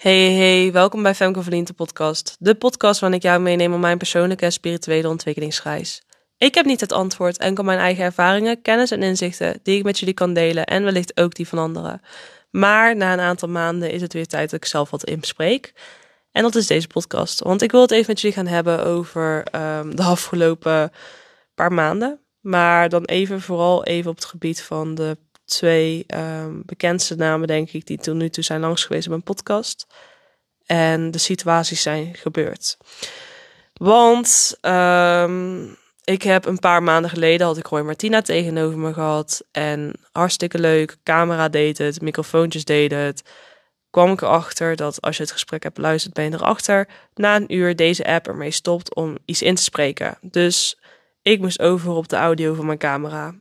Hey, hey, welkom bij Femke Verliente podcast. De podcast waarin ik jou meeneem op mijn persoonlijke en spirituele ontwikkelingsreis. Ik heb niet het antwoord, enkel mijn eigen ervaringen, kennis en inzichten die ik met jullie kan delen en wellicht ook die van anderen. Maar na een aantal maanden is het weer tijd dat ik zelf wat inspreek. En dat is deze podcast, want ik wil het even met jullie gaan hebben over um, de afgelopen paar maanden. Maar dan even vooral even op het gebied van de twee um, bekendste namen, denk ik, die tot nu toe zijn langs geweest op mijn podcast. En de situaties zijn gebeurd. Want um, ik heb een paar maanden geleden had ik Roy Martina tegenover me gehad. En hartstikke leuk. Camera deed het, microfoontjes deden het. Kwam ik erachter dat als je het gesprek hebt beluisterd, ben je erachter. Na een uur deze app ermee stopt om iets in te spreken. Dus ik moest over op de audio van mijn camera.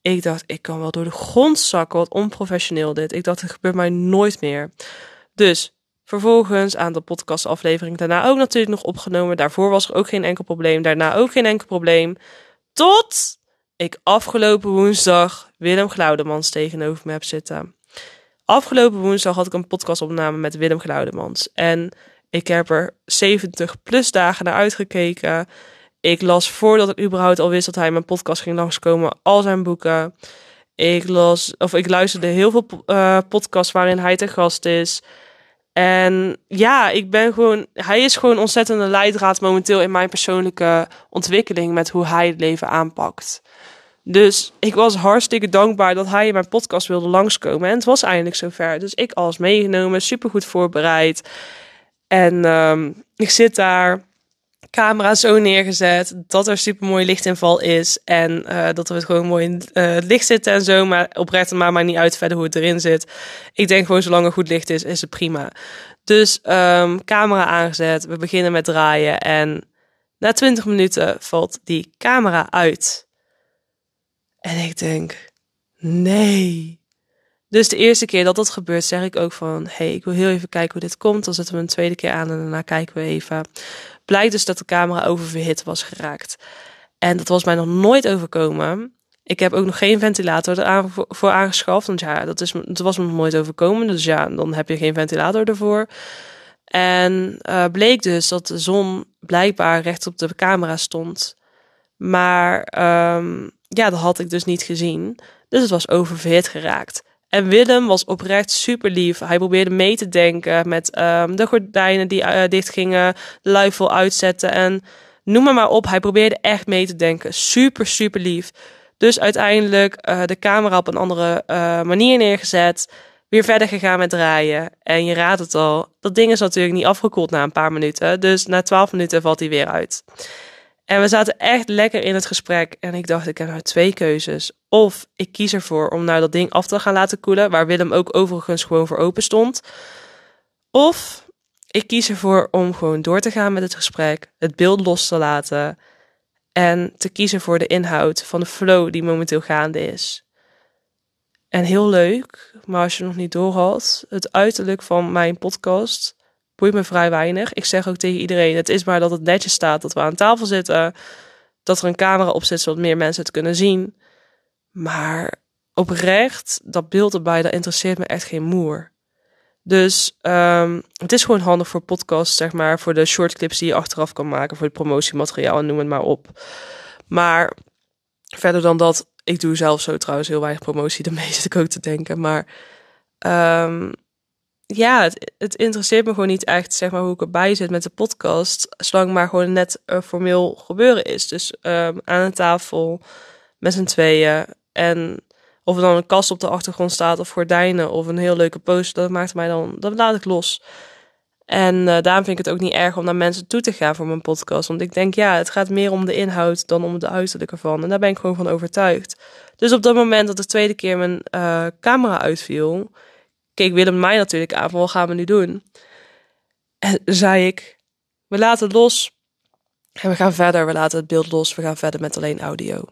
Ik dacht, ik kan wel door de grond zakken. Wat onprofessioneel dit. Ik dacht, het gebeurt mij nooit meer. Dus vervolgens aan de podcastaflevering daarna ook natuurlijk nog opgenomen. Daarvoor was er ook geen enkel probleem. Daarna ook geen enkel probleem. Tot ik afgelopen woensdag Willem Glaudemans tegenover me heb zitten. Afgelopen woensdag had ik een podcastopname met Willem Glaudemans. En ik heb er 70 plus dagen naar uitgekeken. Ik las voordat ik überhaupt al wist dat hij mijn podcast ging langskomen, al zijn boeken. Ik las, of ik luisterde heel veel uh, podcasts waarin hij te gast is. En ja, ik ben gewoon, hij is gewoon ontzettende leidraad momenteel in mijn persoonlijke ontwikkeling met hoe hij het leven aanpakt. Dus ik was hartstikke dankbaar dat hij in mijn podcast wilde langskomen. En het was eindelijk zover. Dus ik alles meegenomen, supergoed voorbereid. En um, ik zit daar camera zo neergezet dat er super mooi lichtinval is en uh, dat we het gewoon mooi in het licht zitten en zo. Maar oprecht maar maar niet uit verder hoe het erin zit. Ik denk gewoon zolang er goed licht is, is het prima. Dus um, camera aangezet, we beginnen met draaien en na 20 minuten valt die camera uit. En ik denk, nee. Dus de eerste keer dat dat gebeurt, zeg ik ook van: hey, ik wil heel even kijken hoe dit komt. Dan zetten we een tweede keer aan en daarna kijken we even blijkt dus dat de camera oververhit was geraakt. En dat was mij nog nooit overkomen. Ik heb ook nog geen ventilator ervoor aangeschaft. Want ja, dat, is, was me nog nooit overkomen. Dus ja, dan heb je geen ventilator ervoor. En uh, bleek dus dat de zon blijkbaar recht op de camera stond. Maar um, ja, dat had ik dus niet gezien. Dus het was oververhit geraakt. En Willem was oprecht super lief. Hij probeerde mee te denken met um, de gordijnen die uh, dichtgingen, de luifel uitzetten en noem maar maar op. Hij probeerde echt mee te denken. Super, super lief. Dus uiteindelijk uh, de camera op een andere uh, manier neergezet. Weer verder gegaan met draaien. En je raadt het al, dat ding is natuurlijk niet afgekoeld na een paar minuten. Dus na twaalf minuten valt hij weer uit. En we zaten echt lekker in het gesprek. En ik dacht, ik heb nou twee keuzes. Of ik kies ervoor om nou dat ding af te gaan laten koelen. Waar Willem ook overigens gewoon voor open stond. Of ik kies ervoor om gewoon door te gaan met het gesprek. Het beeld los te laten. En te kiezen voor de inhoud van de flow die momenteel gaande is. En heel leuk, maar als je nog niet doorhad, het uiterlijk van mijn podcast boeit me vrij weinig. Ik zeg ook tegen iedereen: het is maar dat het netjes staat dat we aan tafel zitten. Dat er een camera op zit zodat meer mensen het kunnen zien. Maar oprecht, dat beeld erbij, dat interesseert me echt geen moer. Dus um, het is gewoon handig voor podcasts, zeg maar, voor de short clips die je achteraf kan maken, voor het promotiemateriaal en noem het maar op. Maar verder dan dat, ik doe zelf zo trouwens heel weinig promotie, daarmee zit ik ook te denken. Maar um, ja, het, interesseert me gewoon niet echt, zeg maar, hoe ik erbij zit met de podcast. Zolang maar gewoon net uh, formeel gebeuren is. Dus um, aan een tafel met z'n tweeën. En of er dan een kast op de achtergrond staat of gordijnen of een heel leuke poster, dat maakt mij dan, dat laat ik los. En uh, daarom vind ik het ook niet erg om naar mensen toe te gaan voor mijn podcast. Want ik denk, ja, het gaat meer om de inhoud dan om de uiterlijk ervan. En daar ben ik gewoon van overtuigd. Dus op dat moment dat de tweede keer mijn uh, camera uitviel, keek Willem mij natuurlijk aan van wat gaan we nu doen? En zei ik, we laten het los en we gaan verder. We laten het beeld los, we gaan verder met alleen audio.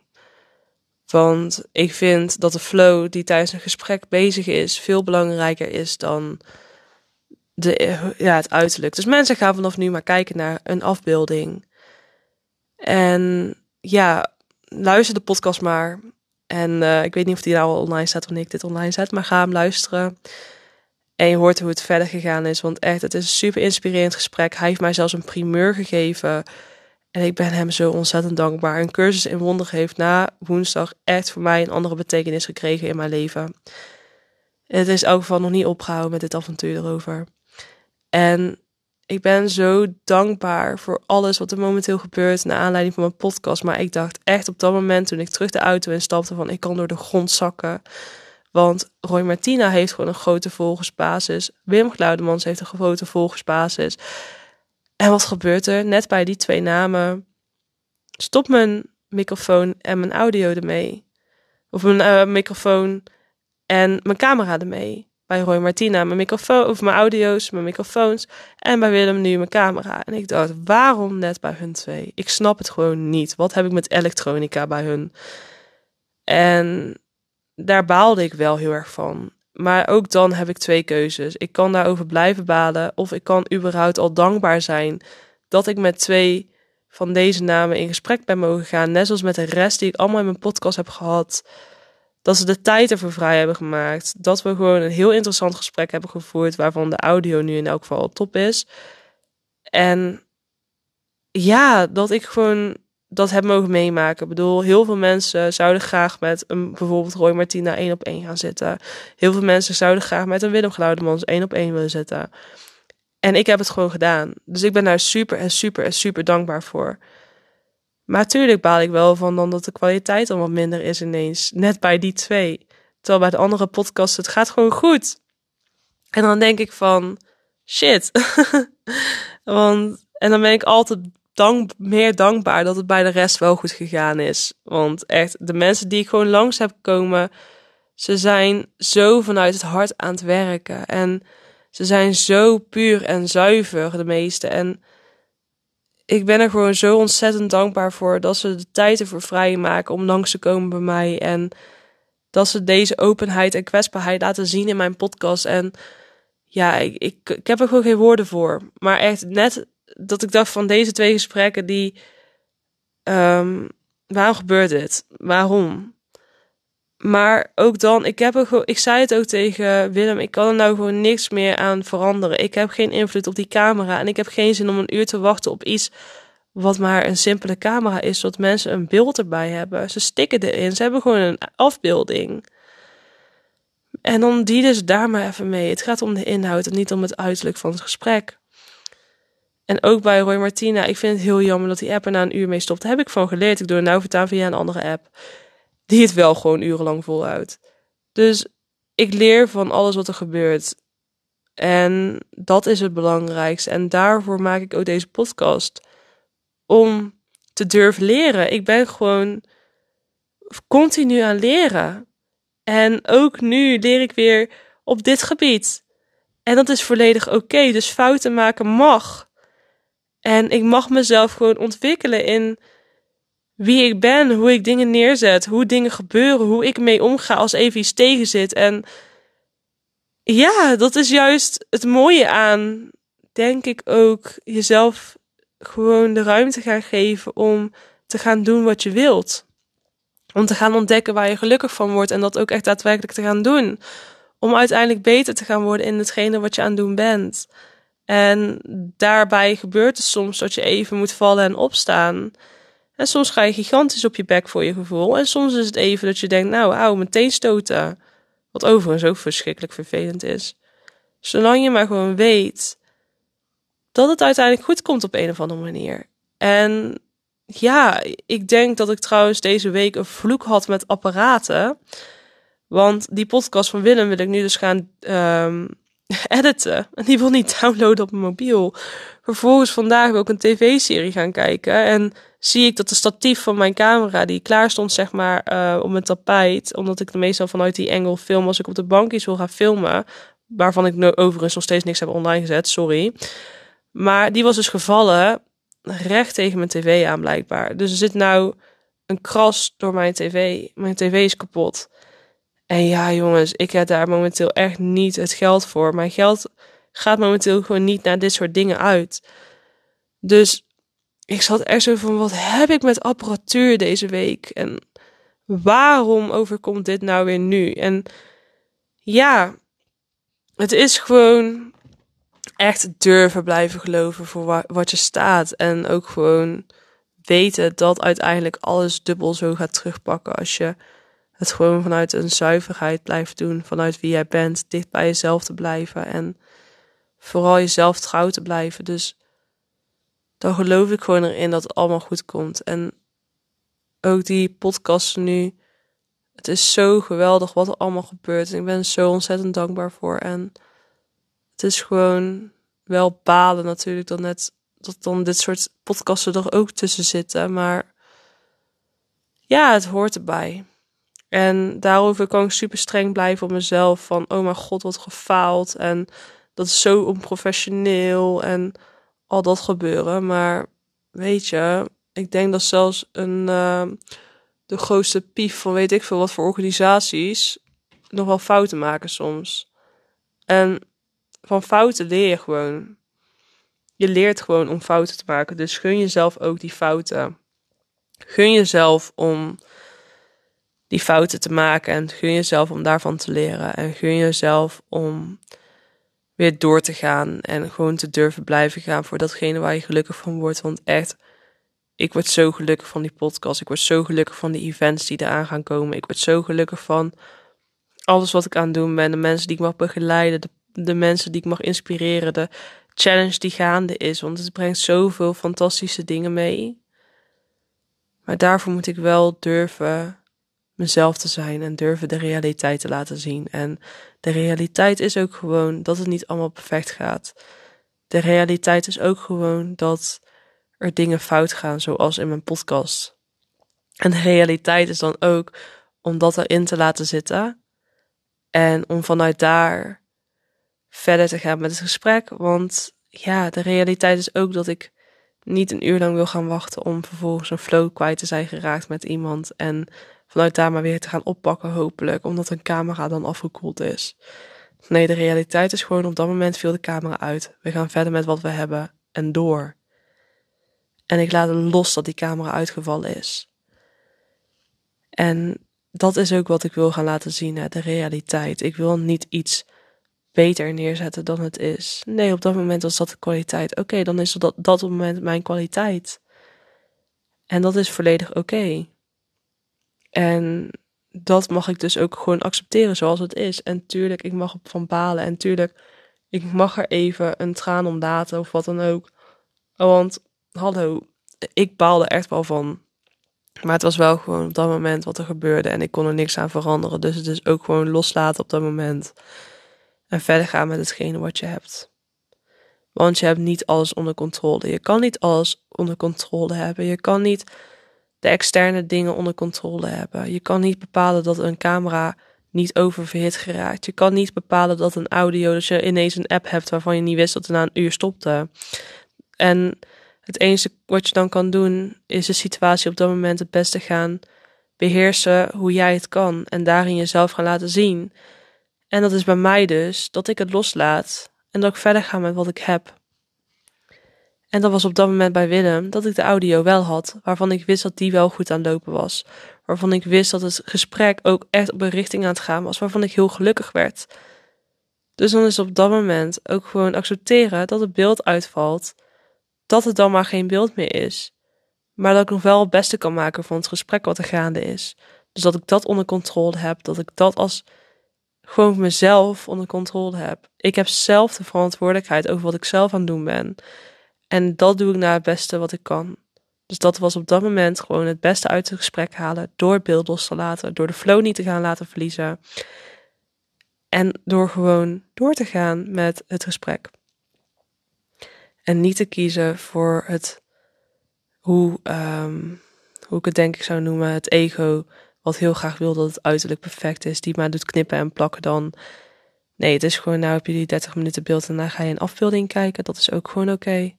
Want ik vind dat de flow die tijdens een gesprek bezig is veel belangrijker is dan de, ja, het uiterlijk. Dus mensen gaan vanaf nu maar kijken naar een afbeelding. En ja, luister de podcast maar. En uh, ik weet niet of die nou al online staat wanneer ik dit online zet, maar ga hem luisteren. En je hoort hoe het verder gegaan is. Want echt, het is een super inspirerend gesprek. Hij heeft mij zelfs een primeur gegeven. En ik ben hem zo ontzettend dankbaar. Een cursus in wonder heeft na woensdag echt voor mij een andere betekenis gekregen in mijn leven. Het is ook van nog niet opgehouden met dit avontuur erover. En ik ben zo dankbaar voor alles wat er momenteel gebeurt naar aanleiding van mijn podcast. Maar ik dacht echt op dat moment toen ik terug de auto instapte van ik kan door de grond zakken. Want Roy Martina heeft gewoon een grote volgersbasis. Wim Glaudemans heeft een grote volgersbasis. En wat gebeurt er? Net bij die twee namen stop mijn microfoon en mijn audio ermee. Of mijn uh, microfoon en mijn camera ermee. Bij Roy Martina mijn microfoon, of mijn audio's, mijn microfoons. En bij Willem nu mijn camera. En ik dacht, waarom net bij hun twee? Ik snap het gewoon niet. Wat heb ik met elektronica bij hun? En daar baalde ik wel heel erg van. Maar ook dan heb ik twee keuzes. Ik kan daarover blijven balen of ik kan überhaupt al dankbaar zijn dat ik met twee van deze namen in gesprek ben mogen gaan. Net zoals met de rest die ik allemaal in mijn podcast heb gehad. Dat ze de tijd ervoor vrij hebben gemaakt. Dat we gewoon een heel interessant gesprek hebben gevoerd. Waarvan de audio nu in elk geval top is. En ja, dat ik gewoon dat heb mogen meemaken. Ik bedoel, heel veel mensen zouden graag met een bijvoorbeeld Roy Martina één op één gaan zitten. Heel veel mensen zouden graag met een Willem Glaudemans één op één willen zitten. En ik heb het gewoon gedaan. Dus ik ben daar super en super en super dankbaar voor. Maar natuurlijk baal ik wel van dan dat de kwaliteit dan wat minder is ineens. Net bij die twee. Terwijl bij de andere podcast het gaat gewoon goed. En dan denk ik van, shit. Want, en dan ben ik altijd meer dankbaar dat het bij de rest wel goed gegaan is. Want echt, de mensen die ik gewoon langs heb komen, ze zijn zo vanuit het hart aan het werken. En ze zijn zo puur en zuiver, de meeste. En ik ben er gewoon zo ontzettend dankbaar voor dat ze de tijd ervoor vrijmaken om langs te komen bij mij. En dat ze deze openheid en kwetsbaarheid laten zien in mijn podcast. En ja, ik, ik heb er gewoon geen woorden voor. Maar echt net dat ik dacht van deze twee gesprekken die. Um, waarom gebeurt dit? Waarom? Maar ook dan, ik heb er ik zei het ook tegen Willem, ik kan er nou gewoon niks meer aan veranderen. Ik heb geen invloed op die camera en ik heb geen zin om een uur te wachten op iets wat maar een simpele camera is, zodat mensen een beeld erbij hebben. Ze stikken erin, ze hebben gewoon een afbeelding. En dan dienen ze daar maar even mee. Het gaat om de inhoud en niet om het uiterlijk van het gesprek. En ook bij Roy Martina, ik vind het heel jammer dat die app er na een uur mee stopt. Daar heb ik van geleerd. Ik doe nou vertaan via een andere app. Die het wel gewoon urenlang voluit. Dus ik leer van alles wat er gebeurt. En dat is het belangrijkste. En daarvoor maak ik ook deze podcast. Om te durven leren. Ik ben gewoon continu aan leren. En ook nu leer ik weer op dit gebied. En dat is volledig oké. Dus fouten maken mag. En ik mag mezelf gewoon ontwikkelen in wie ik ben, hoe ik dingen neerzet, hoe dingen gebeuren, hoe ik mee omga als even iets tegen zit. En ja, dat is juist het mooie aan, denk ik ook, jezelf gewoon de ruimte gaan geven om te gaan doen wat je wilt. Om te gaan ontdekken waar je gelukkig van wordt en dat ook echt daadwerkelijk te gaan doen. Om uiteindelijk beter te gaan worden in hetgene wat je aan het doen bent. En daarbij gebeurt het soms dat je even moet vallen en opstaan. En soms ga je gigantisch op je bek voor je gevoel. En soms is het even dat je denkt, nou, auw, meteen stoten. Wat overigens ook verschrikkelijk vervelend is. Zolang je maar gewoon weet dat het uiteindelijk goed komt op een of andere manier. En ja, ik denk dat ik trouwens deze week een vloek had met apparaten. Want die podcast van Willem wil ik nu dus gaan um, editen. En die wil niet downloaden op mijn mobiel. Vervolgens vandaag ook een tv-serie gaan kijken. En zie ik dat de statief van mijn camera, die klaar stond zeg maar uh, op mijn tapijt. Omdat ik meestal vanuit die engel film als ik op de bankjes wil gaan filmen. Waarvan ik overigens nog steeds niks heb online gezet, sorry. Maar die was dus gevallen recht tegen mijn tv aan blijkbaar. Dus er zit nou een kras door mijn tv. Mijn tv is kapot. En ja, jongens, ik heb daar momenteel echt niet het geld voor. Mijn geld gaat momenteel gewoon niet naar dit soort dingen uit. Dus ik zat echt zo van: wat heb ik met apparatuur deze week? En waarom overkomt dit nou weer nu? En ja, het is gewoon echt durven blijven geloven voor wat je staat. En ook gewoon weten dat uiteindelijk alles dubbel zo gaat terugpakken als je het gewoon vanuit een zuiverheid blijft doen, vanuit wie jij bent, dicht bij jezelf te blijven en vooral jezelf trouw te blijven. Dus dan geloof ik gewoon erin dat het allemaal goed komt. En ook die podcast nu, het is zo geweldig wat er allemaal gebeurt. En ik ben zo ontzettend dankbaar voor. En het is gewoon wel balen natuurlijk dat net dat dan dit soort podcasten er ook tussen zitten. Maar ja, het hoort erbij. En daarover kan ik super streng blijven op mezelf. Van, oh mijn god, wat gefaald. En dat is zo onprofessioneel. En al dat gebeuren. Maar weet je, ik denk dat zelfs een, uh, de grootste pief van weet ik veel wat voor organisaties nog wel fouten maken soms. En van fouten leer je gewoon. Je leert gewoon om fouten te maken. Dus gun jezelf ook die fouten. Gun jezelf om die fouten te maken. En gun jezelf om daarvan te leren. En gun jezelf om weer door te gaan. En gewoon te durven blijven gaan voor datgene waar je gelukkig van wordt. Want echt, ik word zo gelukkig van die podcast. Ik word zo gelukkig van die events die eraan gaan komen. Ik word zo gelukkig van alles wat ik aan het doen ben. De mensen die ik mag begeleiden. De, de mensen die ik mag inspireren. De challenge die gaande is. Want het brengt zoveel fantastische dingen mee. Maar daarvoor moet ik wel durven mezelf te zijn en durven de realiteit te laten zien. En de realiteit is ook gewoon dat het niet allemaal perfect gaat. De realiteit is ook gewoon dat er dingen fout gaan, zoals in mijn podcast. En de realiteit is dan ook om dat erin te laten zitten en om vanuit daar verder te gaan met het gesprek. Want ja, de realiteit is ook dat ik niet een uur lang wil gaan wachten om vervolgens een flow kwijt te zijn geraakt met iemand en vanuit daar maar weer te gaan oppakken, hopelijk, omdat een camera dan afgekoeld is. Nee, de realiteit is gewoon op dat moment viel de camera uit. We gaan verder met wat we hebben en door. En ik laat los dat die camera uitgevallen is. En dat is ook wat ik wil gaan laten zien, hè, de realiteit. Ik wil niet iets beter neerzetten dan het is. Nee, op dat moment was dat de kwaliteit. Oké, dan is dat, dat op moment mijn kwaliteit. En dat is volledig oké. En dat mag ik dus ook gewoon accepteren zoals het is. En tuurlijk, ik mag op van balen. En tuurlijk, ik mag er even een traan om laten of wat dan ook. Want, hallo, ik baalde echt wel van. Maar het was wel gewoon op dat moment wat er gebeurde. En ik kon er niks aan veranderen. Dus het is ook gewoon loslaten op dat moment. En verder gaan met hetgene wat je hebt. Want je hebt niet alles onder controle. Je kan niet alles onder controle hebben. Je kan niet de externe dingen onder controle hebben. Je kan niet bepalen dat een camera niet oververhit geraakt. Je kan niet bepalen dat een audio, dat je ineens een app hebt waarvan je niet wist dat het na een uur stopte. En het enige wat je dan kan doen, is de situatie op dat moment het beste gaan beheersen hoe jij het kan. En daarin jezelf gaan laten zien. En dat is bij mij dus dat ik het loslaat en dat ik verder ga met wat ik heb. En dat was op dat moment bij Willem dat ik de audio wel had, waarvan ik wist dat die wel goed aan lopen was. Waarvan ik wist dat het gesprek ook echt op een richting aan het gaan was, waarvan ik heel gelukkig werd. Dus dan is op dat moment ook gewoon accepteren dat het beeld uitvalt, dat het dan maar geen beeld meer is. Maar dat ik nog wel het beste kan maken van het gesprek wat er gaande is. Dus dat ik dat onder controle heb, dat ik dat als gewoon mezelf onder controle heb. Ik heb zelf de verantwoordelijkheid over wat ik zelf aan het doen ben. En dat doe ik naar het beste wat ik kan. Dus dat was op dat moment gewoon het beste uit het gesprek halen. Door beeld los te laten. Door de flow niet te gaan laten verliezen. En door gewoon door te gaan met het gesprek. En niet te kiezen voor het, hoe, um, hoe ik het denk ik zou noemen, het ego. Wat heel graag wil dat het uiterlijk perfect is. Die maar doet knippen en plakken dan. Nee, het is gewoon, nou heb je die 30 minuten beeld en dan ga je een afbeelding kijken. Dat is ook gewoon oké.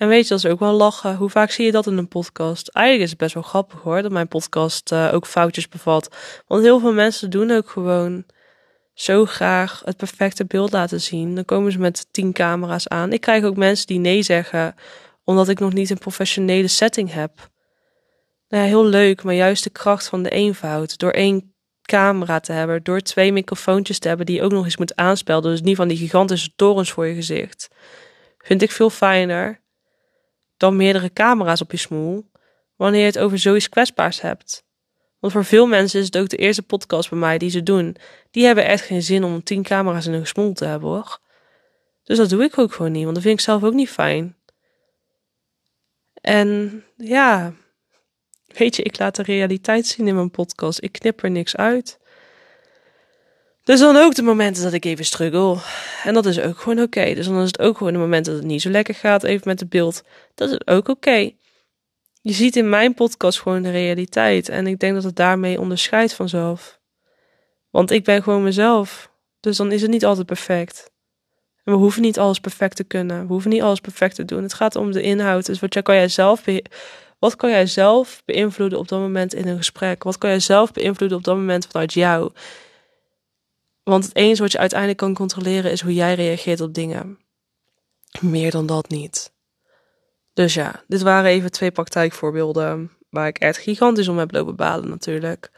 En weet je, dat is ook wel lachen. Hoe vaak zie je dat in een podcast? Eigenlijk is het best wel grappig hoor, dat mijn podcast uh, ook foutjes bevat. Want heel veel mensen doen ook gewoon zo graag het perfecte beeld laten zien. Dan komen ze met tien camera's aan. Ik krijg ook mensen die nee zeggen, omdat ik nog niet een professionele setting heb. Nou ja, heel leuk, maar juist de kracht van de eenvoud. Door één camera te hebben, door twee microfoontjes te hebben die ook nog eens moet aanspelen, dus niet van die gigantische torens voor je gezicht, vind ik veel fijner dan meerdere camera's op je smoel, wanneer je het over zoiets kwetsbaars hebt. Want voor veel mensen is het ook de eerste podcast bij mij die ze doen. Die hebben echt geen zin om tien camera's in hun smoel te hebben hoor. Dus dat doe ik ook gewoon niet, want dat vind ik zelf ook niet fijn. En ja, weet je, ik laat de realiteit zien in mijn podcast. Ik knip er niks uit. Dus dan ook de momenten dat ik even struggle. En dat is ook gewoon oké. Dus dan is het ook gewoon de momenten dat het niet zo lekker gaat, even met het beeld. Dat is ook oké. Je ziet in mijn podcast gewoon de realiteit. En ik denk dat het daarmee onderscheidt vanzelf. Want ik ben gewoon mezelf. Dus dan is het niet altijd perfect. En we hoeven niet alles perfect te kunnen. We hoeven niet alles perfect te doen. Het gaat om de inhoud. Dus wat kan jij zelf, wat kan jij zelf beïnvloeden op dat moment in een gesprek? Wat kan jij zelf beïnvloeden op dat moment vanuit jou? Want het enige wat je uiteindelijk kan controleren is hoe jij reageert op dingen. Meer dan dat niet. Dus ja, dit waren even twee praktijkvoorbeelden waar ik echt gigantisch om heb lopen balen natuurlijk.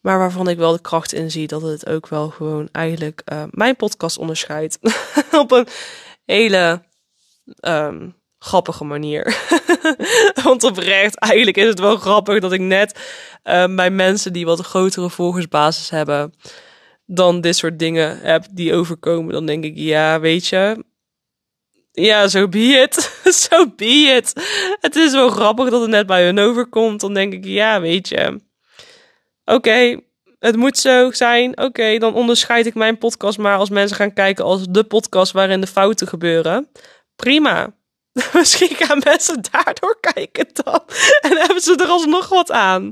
Maar waarvan ik wel de kracht in zie dat het ook wel gewoon eigenlijk uh, mijn podcast onderscheidt. Op een hele um, grappige manier. Want oprecht, eigenlijk is het wel grappig dat ik net uh, bij mensen die wat grotere volgersbasis hebben, dan dit soort dingen heb die overkomen. Dan denk ik, ja, weet je, ja, zo so be it. Zo so be it. Het is wel grappig dat het net bij hun overkomt. Dan denk ik, ja, weet je. Oké, het moet zo zijn. Oké, dan onderscheid ik mijn podcast maar als mensen gaan kijken als de podcast waarin de fouten gebeuren. Prima. Misschien gaan mensen daardoor kijken dan. En hebben ze er alsnog wat aan.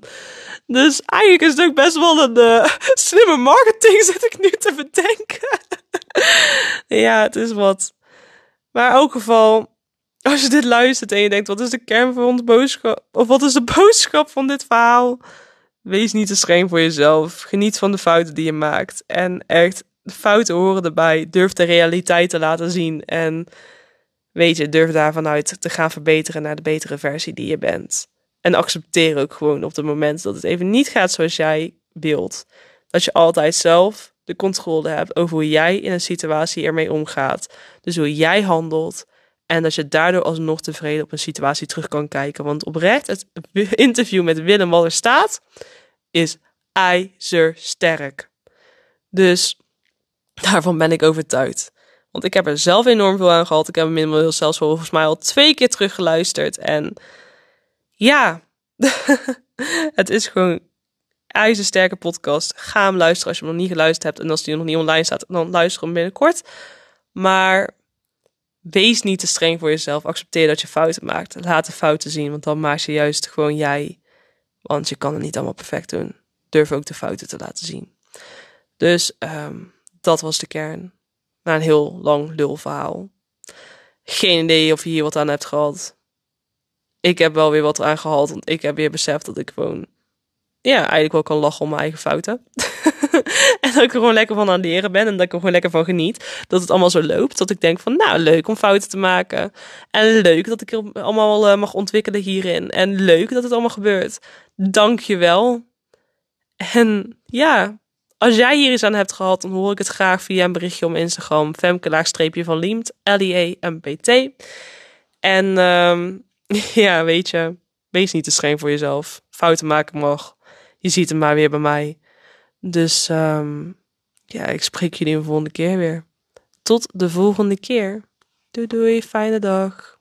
Dus eigenlijk is het ook best wel een uh, slimme marketing, zit ik nu te bedenken. ja, het is wat. Maar in elk geval, als je dit luistert en je denkt, wat is de kern van de boodschap? Of wat is de boodschap van dit verhaal? Wees niet te streng voor jezelf. Geniet van de fouten die je maakt. En echt, de fouten horen erbij. Durf de realiteit te laten zien. En weet je, durf daar vanuit te gaan verbeteren naar de betere versie die je bent. En accepteer ook gewoon op het moment dat het even niet gaat zoals jij wilt. Dat je altijd zelf de controle hebt over hoe jij in een situatie ermee omgaat. Dus hoe jij handelt. En dat je daardoor alsnog tevreden op een situatie terug kan kijken. Want oprecht, het interview met Willem wat er staat, is ijzersterk. Dus daarvan ben ik overtuigd. Want ik heb er zelf enorm veel aan gehad. Ik heb hem inmiddels zelfs volgens mij al twee keer teruggeluisterd. En ja, het is gewoon ijzersterke podcast. Ga hem luisteren als je hem nog niet geluisterd hebt. En als die nog niet online staat, dan luister hem binnenkort. Maar wees niet te streng voor jezelf. Accepteer dat je fouten maakt. Laat de fouten zien, want dan maak je juist gewoon jij. Want je kan het niet allemaal perfect doen. Durf ook de fouten te laten zien. Dus um, dat was de kern. Na een heel lang lulverhaal. Geen idee of je hier wat aan hebt gehad. Ik heb wel weer wat aan gehad, want ik heb weer beseft dat ik gewoon ja, eigenlijk wel kan lachen om mijn eigen fouten. en dat ik er gewoon lekker van aan het leren ben en dat ik er gewoon lekker van geniet. Dat het allemaal zo loopt. Dat ik denk van, nou, leuk om fouten te maken. En leuk dat ik er allemaal uh, mag ontwikkelen hierin. En leuk dat het allemaal gebeurt. Dank je wel. En ja, als jij hier iets aan hebt gehad, dan hoor ik het graag via een berichtje om Instagram. Femke van Liemt, L-I-E-M-P-T. En um, ja, weet je, wees niet te streng voor jezelf. Fouten maken mag je ziet hem maar weer bij mij. Dus um, ja, ik spreek jullie een volgende keer weer. Tot de volgende keer. Doei doei, fijne dag.